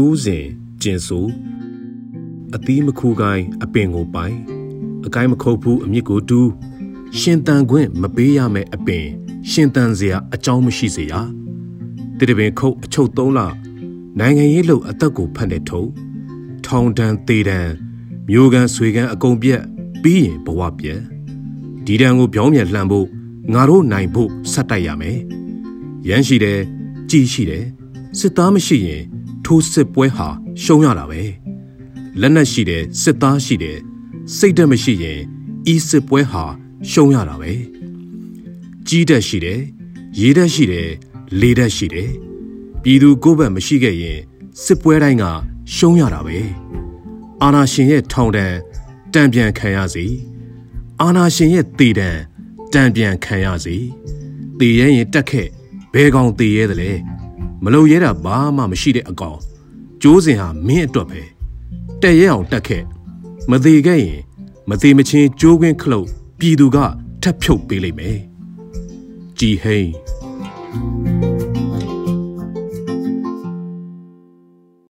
ကျိုးစဉ်ကျင်ဆိုအသီးမခူကိုင်းအပင်ကိုပိုင်အကိုင်းမခုတ်ဘူးအမြစ်ကိုတူးရှင်တန်ခွင့်မပေးရမယ့်အပင် ရှင်တန်စရာအကြောင်းမရှိစေရတတပင်ခုတ်အချုပ်သုံးလနိုင်ငံရေးလို့အသက်ကိုဖတ်နေထုံထောင်တန်းသေးတန်းမျိုးကန်ဆွေကန်အကုန်ပြက်ပြီးရင်ဘဝပြက်ဒီတန်းကိုပြောင်းပြန်လှန်ဖို့ငါတို့နိုင်ဖို့ဆက်တိုက်ရမယ်ရမ်းရှိတယ်ကြည်ရှိတယ်စစ်သားမရှိရင် ထိုးစစ်ပွဲဟာရှုံးရတာပဲလက်နက်ရှိတယ်စစ်သားရှိတယ်စိတ်ဓာတ်မရှိရင်ဤစစ်ပွဲဟာရှုံးရတာပဲကြီးတက်ရှိတယ်ရေးတက်ရှိတယ်လေတက်ရှိတယ်ပြည်သူကိုယ်ဘက်မရှိခဲ့ရင်စစ်ပွဲတိုင်းကရှုံးရတာပဲအာနာရှင်ရဲ့ထောင်တန်းတံပြန်ခံရစီအာနာရှင်ရဲ့တေတံတံပြန်ခံရစီတေရဲရင်တက်ခဲ့ဘဲကောင်တေရဲတယ်လေ မလုံရဲတာဘာမှမရှိတဲ့အကောင်ကျိုးစင်ဟာမင်းအတွက်ပဲတက်ရဲအောင်တက်ခဲ့မသေးခဲ့ရင်မသေးမချင်းကျိုးခွင်းခလုတ်ပြည်သူကထပ်ဖြုတ်ပေးလိမ့်မယ်ကြည်ဟိန်